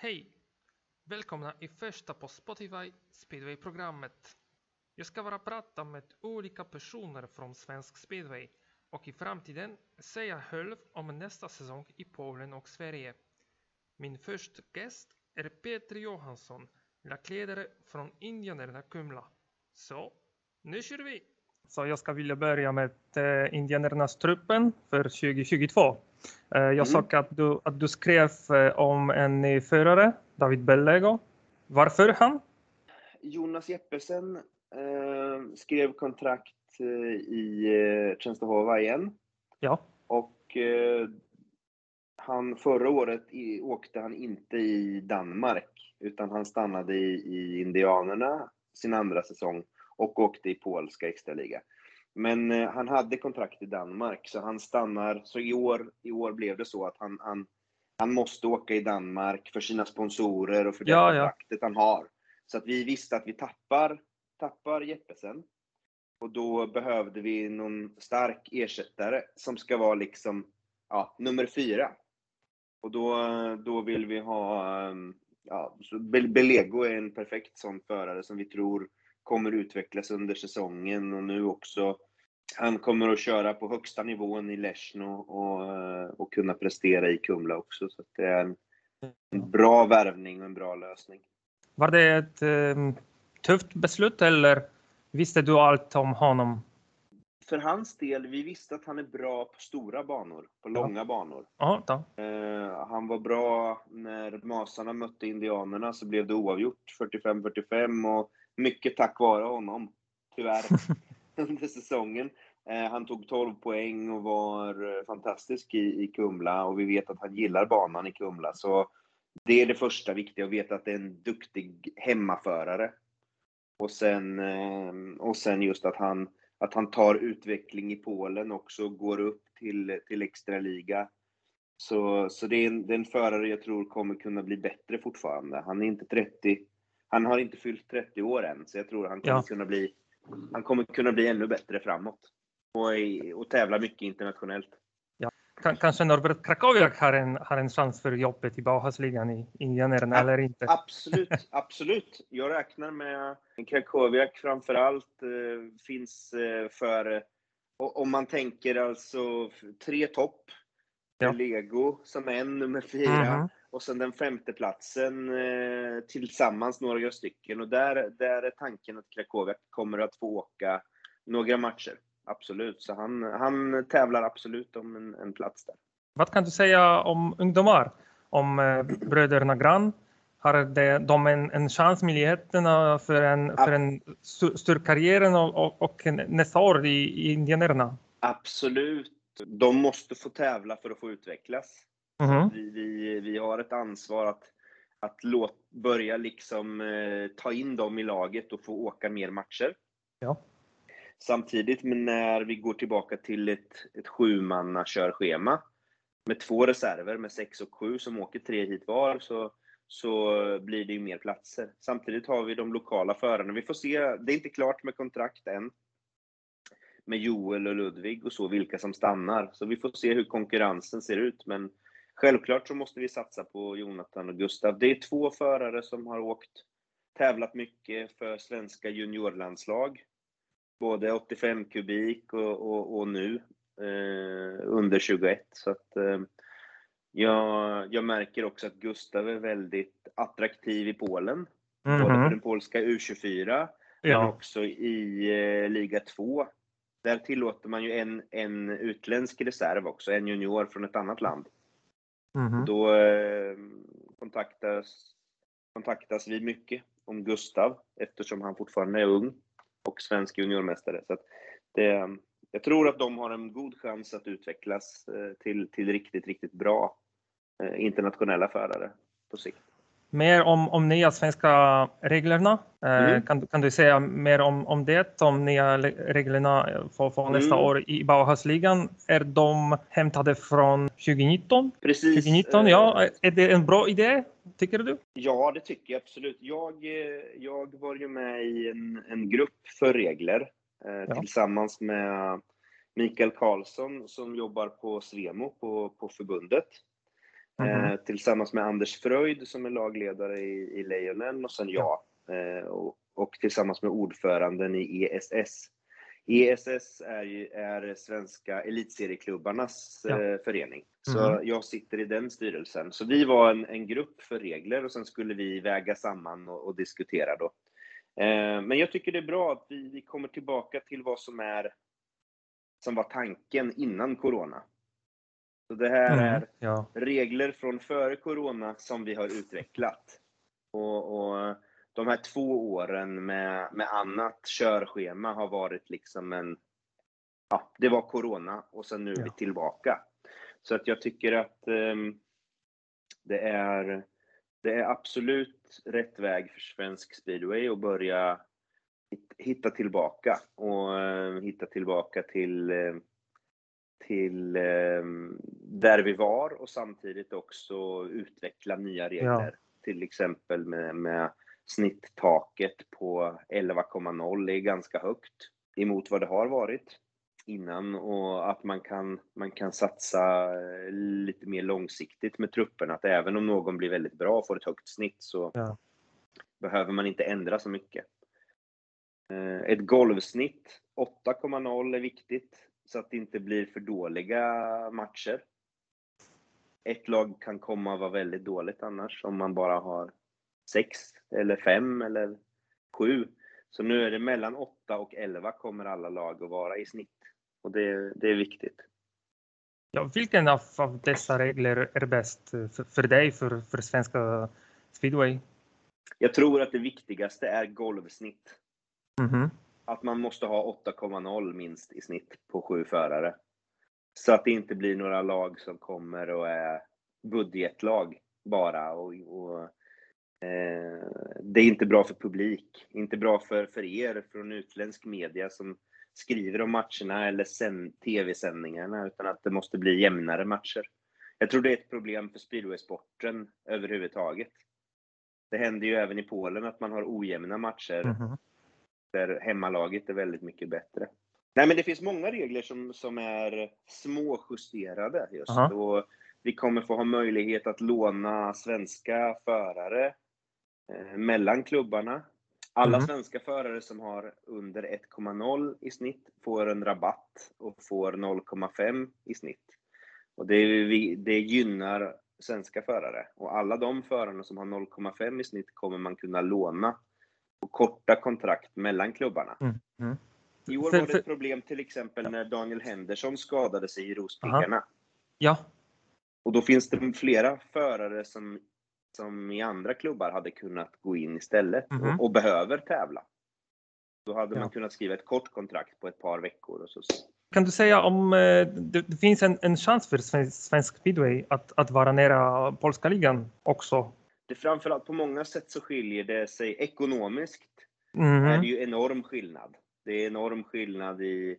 Hej! Välkomna i första på Spotify Speedway-programmet. Jag ska bara prata med olika personer från svensk speedway och i framtiden säga själv om nästa säsong i Polen och Sverige. Min första gäst är Peter Johansson, lackledare från Indianerna Kumla. Så, nu kör vi! Så jag ska vilja börja med eh, Indianernas truppen för 2022. Eh, jag Mm. såg att du, att du skrev eh, om en ny förare, David Bellego. Varför han? Jonas Jeppesen eh, skrev kontrakt eh, i eh, Częstochowa igen. Ja. Och eh, han, förra året i, åkte han inte i Danmark, utan han stannade i, i Indianerna sin andra säsong och åkte i polska extraliga. Men eh, han hade kontrakt i Danmark, så han stannar. Så i år, i år blev det så att han, han, han måste åka i Danmark för sina sponsorer och för det Ja, ja. kontraktet han har. Så att vi visste att vi tappar, tappar Jeppesen. Och då behövde vi någon stark ersättare som ska vara liksom ja, nummer fyra. Och då, då vill vi ha, um, ja, Belego är en perfekt sån förare som vi tror kommer utvecklas under säsongen och nu också. Han kommer att köra på högsta nivån i Leszno och, eh, och kunna prestera i Kumla också. Så det är en, bra värvning och en bra lösning. Var det ett eh, tufft beslut eller visste du allt om honom? För hans del, vi visste att han är bra på stora banor, på långa banor. Ja, då. Eh, han var bra när Masarna mötte Indianerna så blev det oavgjort 45-45 och mycket tack vare honom, tyvärr, under säsongen. Eh, han tog 12 poäng och var eh, fantastisk i, i Kumla och vi vet att han gillar banan i Kumla. Så det är det första viktiga, att veta att det är en duktig hemmaförare. Och sen, eh, och sen just att han, att han tar utveckling i Polen också, går upp till, till extraliga. Så, så det, är en, det är en förare jag tror kommer kunna bli bättre fortfarande. Han är inte 30, han har inte fyllt 30 år än, så jag tror han kommer Ja. kunna bli, han kommer kunna bli ännu bättre framåt. Och, i- och tävla mycket internationellt. K- kanske Norbert Krakowiak har en, har en chans för jobbet i Bauhausligan i Indianerna Ja, eller inte? Absolut, absolut. Jag räknar med Krakowiak framför allt eh, finns eh, för, om man tänker alltså tre topp. Ja. Lego som en, nummer fyra. Mhm. Och sen den femte platsen eh, tillsammans några stycken. Och där, där är tanken att Krakowiak kommer att få åka några matcher. Absolut. Så han, han tävlar absolut om en, en plats där. Vad kan du säga om ungdomar? Om eh, bröderna Gran? Har de, de en, en chans, möjligheterna för en, för en st- stor karriär och, och, och nästa år i, i Indianerna? Absolut. De måste få tävla för att få utvecklas. Mhm. Vi, vi, vi har ett ansvar att, att låt, börja liksom eh, ta in dem i laget och få åka mer matcher. Ja. Samtidigt men när vi går tillbaka till ett, ett sjumannakörschema med två reserver med sex och sju som åker tre hit var så, så blir det ju mer platser. Samtidigt har vi de lokala förarna. Vi får se, det är inte klart med kontrakt än med Joel och Ludvig och så, vilka som stannar. Så vi får se hur konkurrensen ser ut. Men självklart så måste vi satsa på Jonathan och Gustav. Det är två förare som har åkt, tävlat mycket för svenska juniorlandslag. Både 85 kubik och, och, och nu eh, under 21. Så att, eh, jag, jag märker också att Gustav är väldigt attraktiv i Polen. Både för Mhm. den polska U24 men Ja. också i eh, liga 2. Där tillåter man ju en, en utländsk reserv också, en junior från ett annat land. Mm. Då eh, kontaktas, kontaktas vi mycket om Gustav eftersom han fortfarande är ung och svensk juniormästare. Så att det, jag tror att de har en god chans att utvecklas eh, till, till riktigt, riktigt bra eh, internationella förare på sikt. Mer om, om nya svenska reglerna. Eh, Mm. kan, kan du säga mer om, om det? De nya le- reglerna eh, för, för nästa Mm. år i Bauhausligan. Är de hämtade från 2019? Precis. 2019, eh, ja. Är det en bra idé, tycker du? Ja, det tycker jag absolut. Jag, eh, jag var ju med i en, en grupp för regler eh, tillsammans med Mikael Karlsson som jobbar på Svemo på, på förbundet. Mm. tillsammans med Anders Fröjd som är lagledare i, i Lejonen och sen jag. Eh, och, och, tillsammans med ordföranden i ESS. ESS är, ju, är svenska elitserieklubbarnas ja. eh, förening. Så mm. jag sitter i den styrelsen. Så vi var en, en grupp för regler och sen skulle vi väga samman och, och diskutera då. Eh, men jag tycker det är bra att vi, vi kommer tillbaka till vad som är som var tanken innan corona. Så det här mm, är ja. regler från före corona som vi har utvecklat. Och, och de här två åren med, med annat körschema har varit liksom en... Ja, det var corona och sen nu är ja. vi tillbaka. Så att jag tycker att um, det, är, det är absolut rätt väg för svensk speedway att börja hitta tillbaka och uh, hitta tillbaka till uh, till eh, där vi var och samtidigt också utveckla nya regler. Ja. Till exempel med, med snitttaket på 11,0 är ganska högt emot vad det har varit innan och att man kan, man kan satsa eh, lite mer långsiktigt med trupperna. Att även om någon blir väldigt bra och får ett högt snitt så ja. behöver man inte ändra så mycket. Eh, ett golvsnitt 8,0 är viktigt så att det inte blir för dåliga matcher. Ett lag kan komma att vara väldigt dåligt annars om man bara har sex eller fem eller sju. Så nu är det mellan 8 och 11 kommer alla lag att vara i snitt. Och det, det är viktigt. Ja, vilken av, av dessa regler är bäst för, för dig, för, för svenska speedway? Jag tror att det viktigaste är golvsnitt. Mm -hmm att man måste ha 8,0 minst i snitt på sju förare. Så att det inte blir några lag som kommer och är budgetlag bara. Och, och eh, det är inte bra för publik, inte bra för, för er från utländsk media som skriver om matcherna eller tv-sändningarna, utan att det måste bli jämnare matcher. Jag tror det är ett problem för speedwaysporten överhuvudtaget. Det händer ju även i Polen att man har ojämna matcher. Mm -hmm där hemmalaget är väldigt mycket bättre. Nej, men det finns många regler som, som är småjusterade just. Aha. Och vi kommer få ha möjlighet att låna svenska förare eh, mellan klubbarna. Alla mm. svenska förare som har under 1,0 i snitt får en rabatt och får 0,5 i snitt. Och det, det gynnar svenska förare. Och alla de förarna som har 0,5 i snitt kommer man kunna låna och korta kontrakt mellan klubbarna. Mm. Mm. I år var det ett problem till exempel när Daniel Henderson skadade sig i Rospiggarna. Ja. Och då finns det flera förare som, som i andra klubbar hade kunnat gå in istället mm. och, och, behöver tävla. Då hade ja. man kunnat skriva ett kort kontrakt på ett par veckor. Och så. Kan du säga om eh, det, finns en, en chans för svensk, speedway att, att vara nära polska ligan också det framförallt på många sätt så skiljer det sig ekonomiskt. Mm. är det ju enorm skillnad. Det är enorm skillnad i...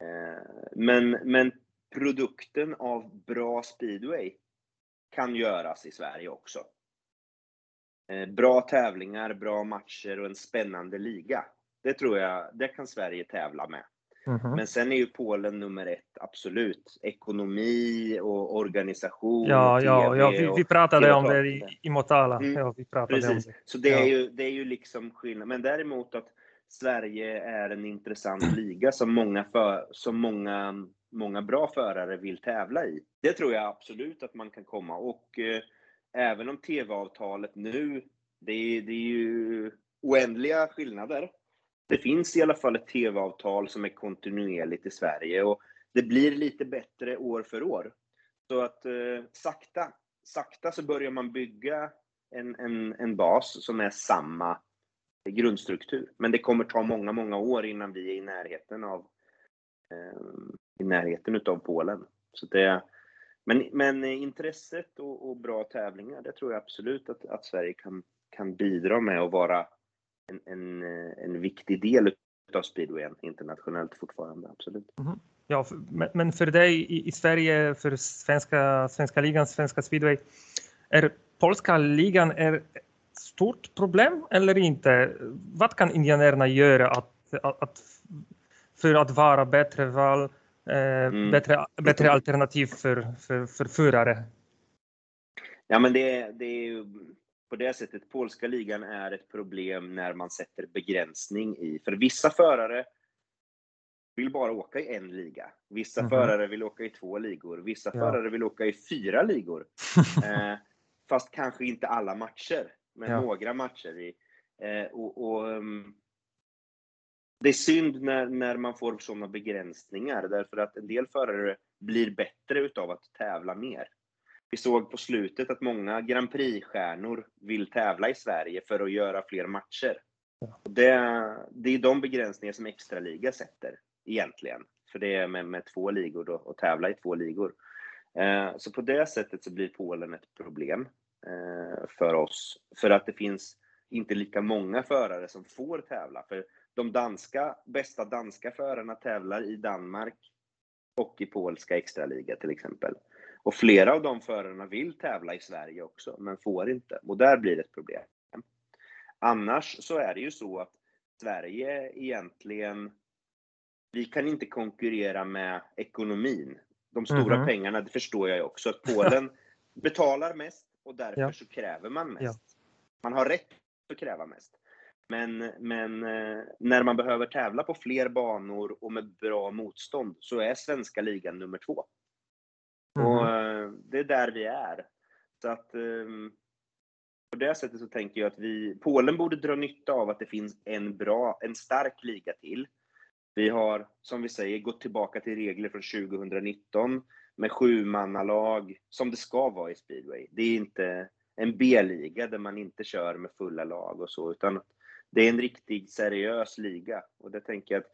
Eh, men, men produkten av bra speedway kan göras i Sverige också. Eh, bra tävlingar, bra matcher och en spännande liga. Det tror jag, det kan Sverige tävla med. Mm-hmm. Men sen är ju Polen nummer ett, absolut. Ekonomi och organisation. Ja, och ja, ja vi, vi pratade om det i, i Motala. Mm. Ja, vi pratade Precis. om det. Så det är, ju, det är ju liksom skillnad. Men däremot att Sverige är en intressant liga som många, för, som många, många bra förare vill tävla i. Det tror jag absolut att man kan komma. Och eh, även om TV-avtalet nu, det är, det är ju oändliga skillnader det finns i alla fall ett TV-avtal som är kontinuerligt i Sverige och det blir lite bättre år för år. Så att eh, sakta, sakta så börjar man bygga en, en, en bas som är samma grundstruktur. Men det kommer ta många, många år innan vi är i närheten av eh, i närheten utav Polen. Så det, men, men intresset och, och, bra tävlingar, det tror jag absolut att, att Sverige kan, kan bidra med och vara en, en, en viktig del utav speedwayen internationellt fortfarande, absolut. Mm. Ja, men för dig i, i, Sverige, för svenska, svenska ligan, svenska speedway, är polska ligan är stort problem eller inte? Vad kan indianerna göra att, att, för att vara bättre val, eh, mm. bättre, bättre alternativ för, för, för förare? Ja, men det, det är ju på det sättet, polska ligan är ett problem när man sätter begränsning i, för vissa förare vill bara åka i en liga. Vissa mm. förare vill åka i två ligor. Vissa ja. förare vill åka i fyra ligor. eh, fast kanske inte alla matcher, men ja. några matcher. I, eh, och, och um, det är synd när, när man får sådana begränsningar, därför att en del förare blir bättre utav att tävla mer. Vi såg på slutet att många Grand Prix-stjärnor vill tävla i Sverige för att göra fler matcher. Det, det är de begränsningar som extraliga sätter, egentligen. För det är med, med två ligor då, och tävla i två ligor. Eh, så på det sättet så blir Polen ett problem för oss. För att det finns inte lika många förare som får tävla. För de danska, bästa danska förarna tävlar i Danmark och i polska extraliga till exempel. Och flera av de förarna vill tävla i Sverige också, men får inte. Och där blir det ett problem. Annars så är det ju så att Sverige egentligen, vi kan inte konkurrera med ekonomin. De stora mm -hmm. pengarna, det förstår jag ju också, att Polen betalar mest och därför ja. så kräver man mest. Ja. Man har rätt att kräva mest. Men, men eh, när man behöver tävla på fler banor och med bra motstånd så är svenska ligan nummer två. Mm. Och eh, det är där vi är. Så att ehm, på det sättet så tänker jag att vi, Polen borde dra nytta av att det finns en bra, en stark liga till. Vi har, som vi säger, gått tillbaka till regler från 2019 med sjumannalag, som det ska vara i speedway. Det är inte en B-liga där man inte kör med fulla lag och så, utan det är en riktig seriös liga. Och det tänker jag att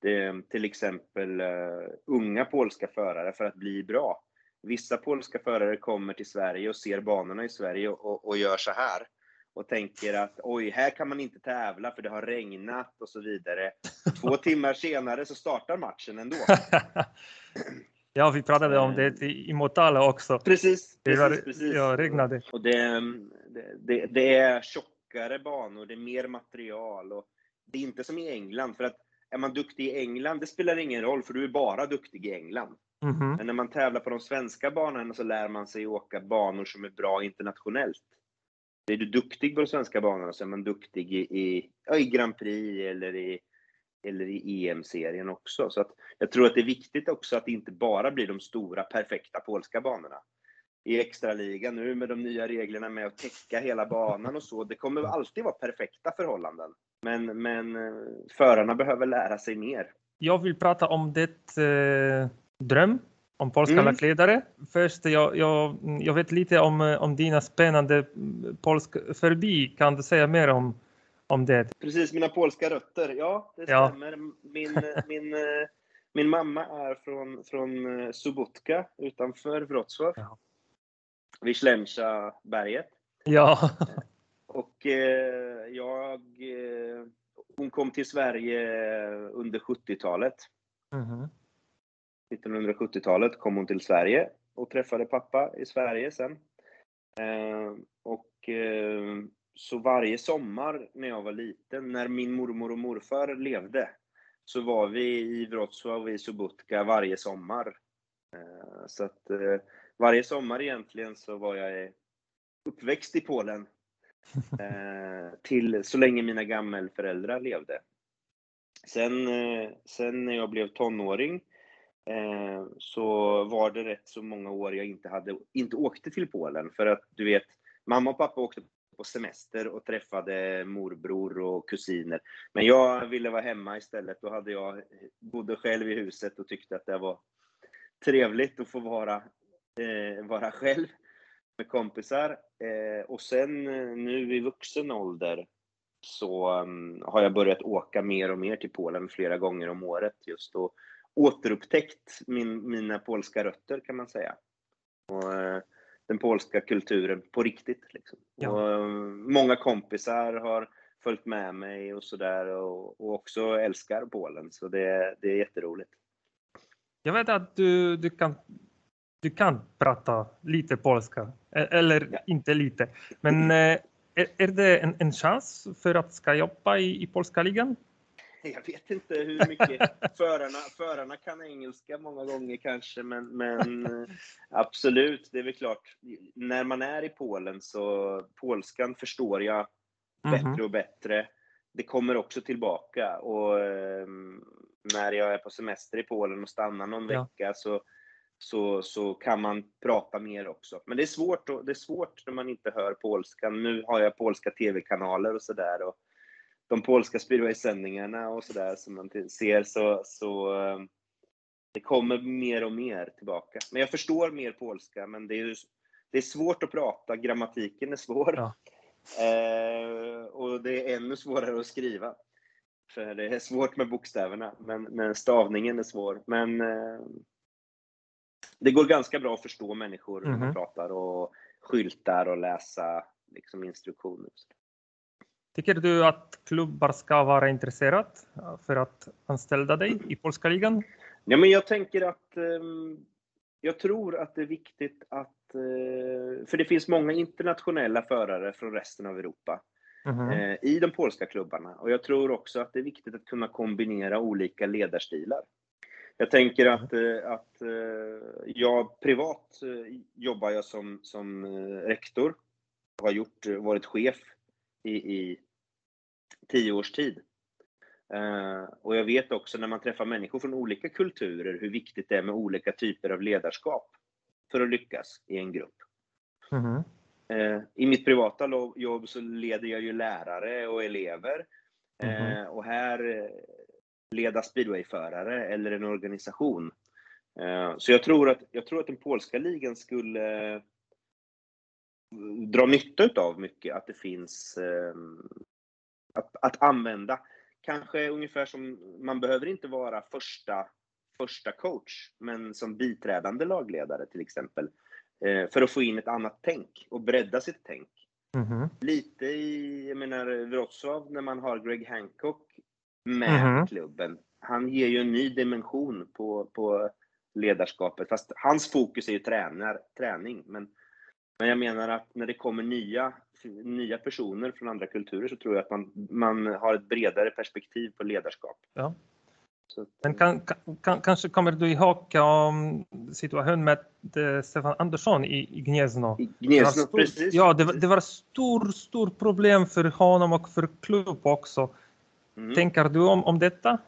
det, till exempel uh, unga polska förare, för att bli bra, Vissa polska förare kommer till Sverige och ser banorna i Sverige och, och, gör så här. Och tänker att oj, här kan man inte tävla för det har regnat och så vidare. Två timmar senare så startar matchen ändå. ja, vi pratade om det i Motala också. Precis, det var, precis. Ja, regnade. Och det, det, det, är tjockare banor, det är mer material och det är inte som i England. För att är man duktig i England, det spelar ingen roll för du är bara duktig i England. Mm -hmm. Men när man tävlar på de svenska banorna så lär man sig åka banor som är bra internationellt. Är du duktig på de svenska banorna så är man duktig i, i, i Grand Prix eller i, eller i EM-serien också. Så att jag tror att det är viktigt också att det inte bara blir de stora perfekta polska banorna. I extraligan nu med de nya reglerna med att täcka hela banan och så. Det kommer alltid vara perfekta förhållanden. Men, men eh, förarna behöver lära sig mer. Jag vill prata om det eh dröm om polska mm. lackledare. Först, jag, jag, jag vet lite om, om dina spännande polska förbi. Kan du säga mer om, om det? Precis, mina polska rötter. Ja, det stämmer. Ja. Min, min, min mamma är från, från eh, Subotka utanför Wrocław. Ja. Vid Slemcha-berget. Ja. Och eh, jag... Eh, hon kom till Sverige under 70-talet. Mm. 1970-talet kom hon till Sverige och träffade pappa i Sverige sen. Eh, och eh, så varje sommar när jag var liten, när min mormor och morfar levde, så var vi i Wrocław och i Subotka varje sommar. Eh, så att eh, varje sommar egentligen så var jag uppväxt i Polen. Eh, till så länge mina gammelföräldrar levde. Sen, eh, sen när jag blev tonåring Eh, så var det rätt så många år jag inte, hade, inte åkte till Polen. För att du vet, mamma och pappa åkte på semester och träffade morbror och kusiner. Men jag ville vara hemma istället. Då hade jag, bodde själv i huset och tyckte att det var trevligt att få vara, eh, vara själv med kompisar. Eh, och sen eh, nu i vuxen ålder så um, har jag börjat åka mer och mer till Polen flera gånger om året just. Och, återupptäckt min, mina polska rötter kan man säga. Och, eh, den polska kulturen på riktigt. Liksom. Ja. Och, eh, många kompisar har följt med mig och sådär och, och också älskar Polen. Så det, det är jätteroligt. Jag vet att du, du, kan, du kan prata lite polska, e, eller ja. inte lite. Men eh, är, är det en, en chans för att ska jobba i, i polska ligan? jag vet inte hur mycket förarna, förarna kan engelska många gånger kanske, men, men eh, absolut, det är väl klart. När man är i Polen så polskan förstår jag bättre Mhm. och bättre. Det kommer också tillbaka och eh, när jag är på semester i Polen och stannar någon Ja. vecka så, så, så kan man prata mer också. Men det är svårt, och, det är svårt när man inte hör polskan. Nu har jag polska tv-kanaler och sådär. Och de polska speedway-sändningarna och sådär som man ser så, så eh, det kommer mer och mer tillbaka. Men jag förstår mer polska, men det är, det är svårt att prata. Grammatiken är svår. Ja. Eh, och det är ännu svårare att skriva. För det är svårt med bokstäverna, men, men stavningen är svår. Men eh, det går ganska bra att förstå människor när man Mhm. pratar och skyltar och läsa liksom, instruktioner. Tycker du att klubbar ska vara intresserade för att anställa dig i polska ligan? Ja, men jag tänker att ehm, jag tror att det är viktigt att, eh, för det finns många internationella förare från resten av Europa Mhm. eh, i de polska klubbarna. Och jag tror också att det är viktigt att kunna kombinera olika ledarstilar. Jag tänker att, eh, att jag privat jobbar jag som, som rektor. Har gjort, varit chef i, i tio års tid. Eh, och jag vet också när man träffar människor från olika kulturer hur viktigt det är med olika typer av ledarskap för att lyckas i en grupp. Eh, I mitt privata jobb så leder jag ju lärare och elever. Eh, och här leda speedwayförare eller en organisation. Så jag tror, att, jag tror att den polska ligan skulle dra nytta av mycket att det finns eh, att, att använda. Kanske ungefär som, man behöver inte vara första, första coach, men som biträdande lagledare till exempel. Eh, för att få in ett annat tänk och bredda sitt tänk. Mhm. Lite i, jag menar, Wrocław när man har Greg Hancock med Mhm. klubben. Han ger ju en ny dimension på, på ledarskapet. Fast hans fokus är ju tränar, träning. Men, men jag menar att när det kommer nya, nya personer från andra kulturer så tror jag att man, man har ett bredare perspektiv på ledarskap. Ja. Att, Men kan, kan, kanske kommer du ihåg um, situationen med eh, Stefan Andersson i, i Gniezno? i Gniezno, stor- precis. Ja, det, det var stor, stor problem för honom och för klubb också. Mm. Tänker du om, om detta?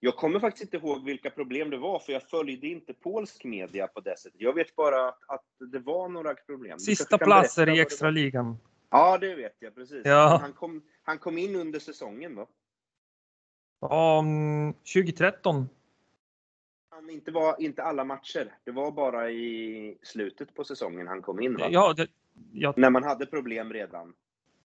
Jag kommer faktiskt inte ihåg vilka problem det var, för jag följde inte polsk media på det sättet. Jag vet bara att, att det var några problem. Sista kanske platser i vad det var. extraligan. Ja, det vet jag precis. Ja. Han, kom, han kom in under säsongen då. Um, 2013. Han inte, var, inte alla matcher. Det var bara i slutet på säsongen han kom in va? Ja, det, ja, När man hade problem redan.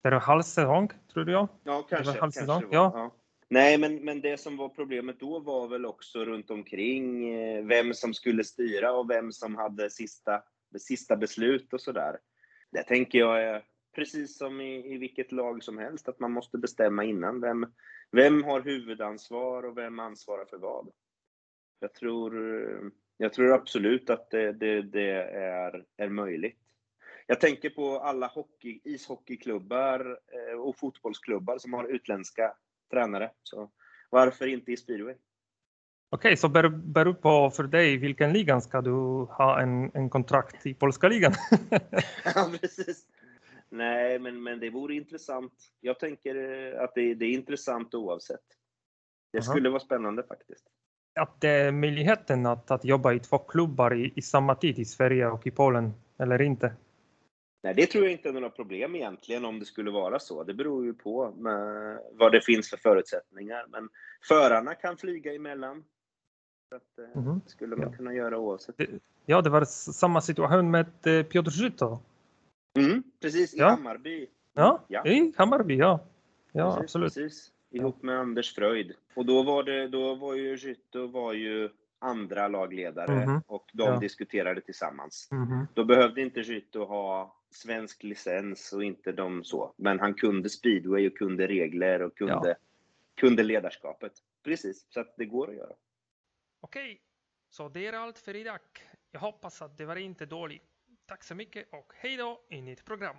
det var halv säsong, tror jag. Ja, kanske. halv kanske säsong, det var. ja. Nej, men, men det som var problemet då var väl också runt omkring eh, vem som skulle styra och vem som hade sista, sista beslut och sådär. Det tänker jag är precis som i, i vilket lag som helst, att man måste bestämma innan. Vem, vem har huvudansvar och vem ansvarar för vad? Jag tror, jag tror absolut att det, det, det är, är möjligt. Jag tänker på alla hockey, ishockeyklubbar eh, och fotbollsklubbar som har utländska tränare. Så varför inte i speedway? Okej, så beror beror på för dig vilken ligan ska du ha en, en kontrakt i polska ligan? ja, precis. Nej, men, men det vore intressant. Jag tänker eh, att det, det är intressant oavsett. Det Aha. skulle vara spännande faktiskt. att det är möjligheten att, att jobba i två klubbar i, i samma tid i Sverige och i Polen, eller inte? Nej, det tror jag inte är några problem egentligen om det skulle vara så. Det beror ju på vad det finns för förutsättningar. Men förarna kan flyga emellan. Så att, Mhm. det skulle man Ja. kunna göra oavsett. Ja, det var samma situation med eh, Piotr Żyto. Mm, precis, i Ja. Hammarby. Ja, Ja. i Hammarby, ja. Ja, precis, absolut. Precis. Ihop med Anders Fröjd. Och då var, det, då var ju Gytto var ju andra lagledare Mhm. och de Ja. diskuterade tillsammans. Mhm. Då behövde inte Gytto ha svensk licens och inte de så. Men han kunde speedway och kunde regler och kunde, kunde ledarskapet. Precis, så att det går att göra. Okej, så det är allt för idag. Jag hoppas att det var inte dåligt. Tack så mycket och hej då i nytt program.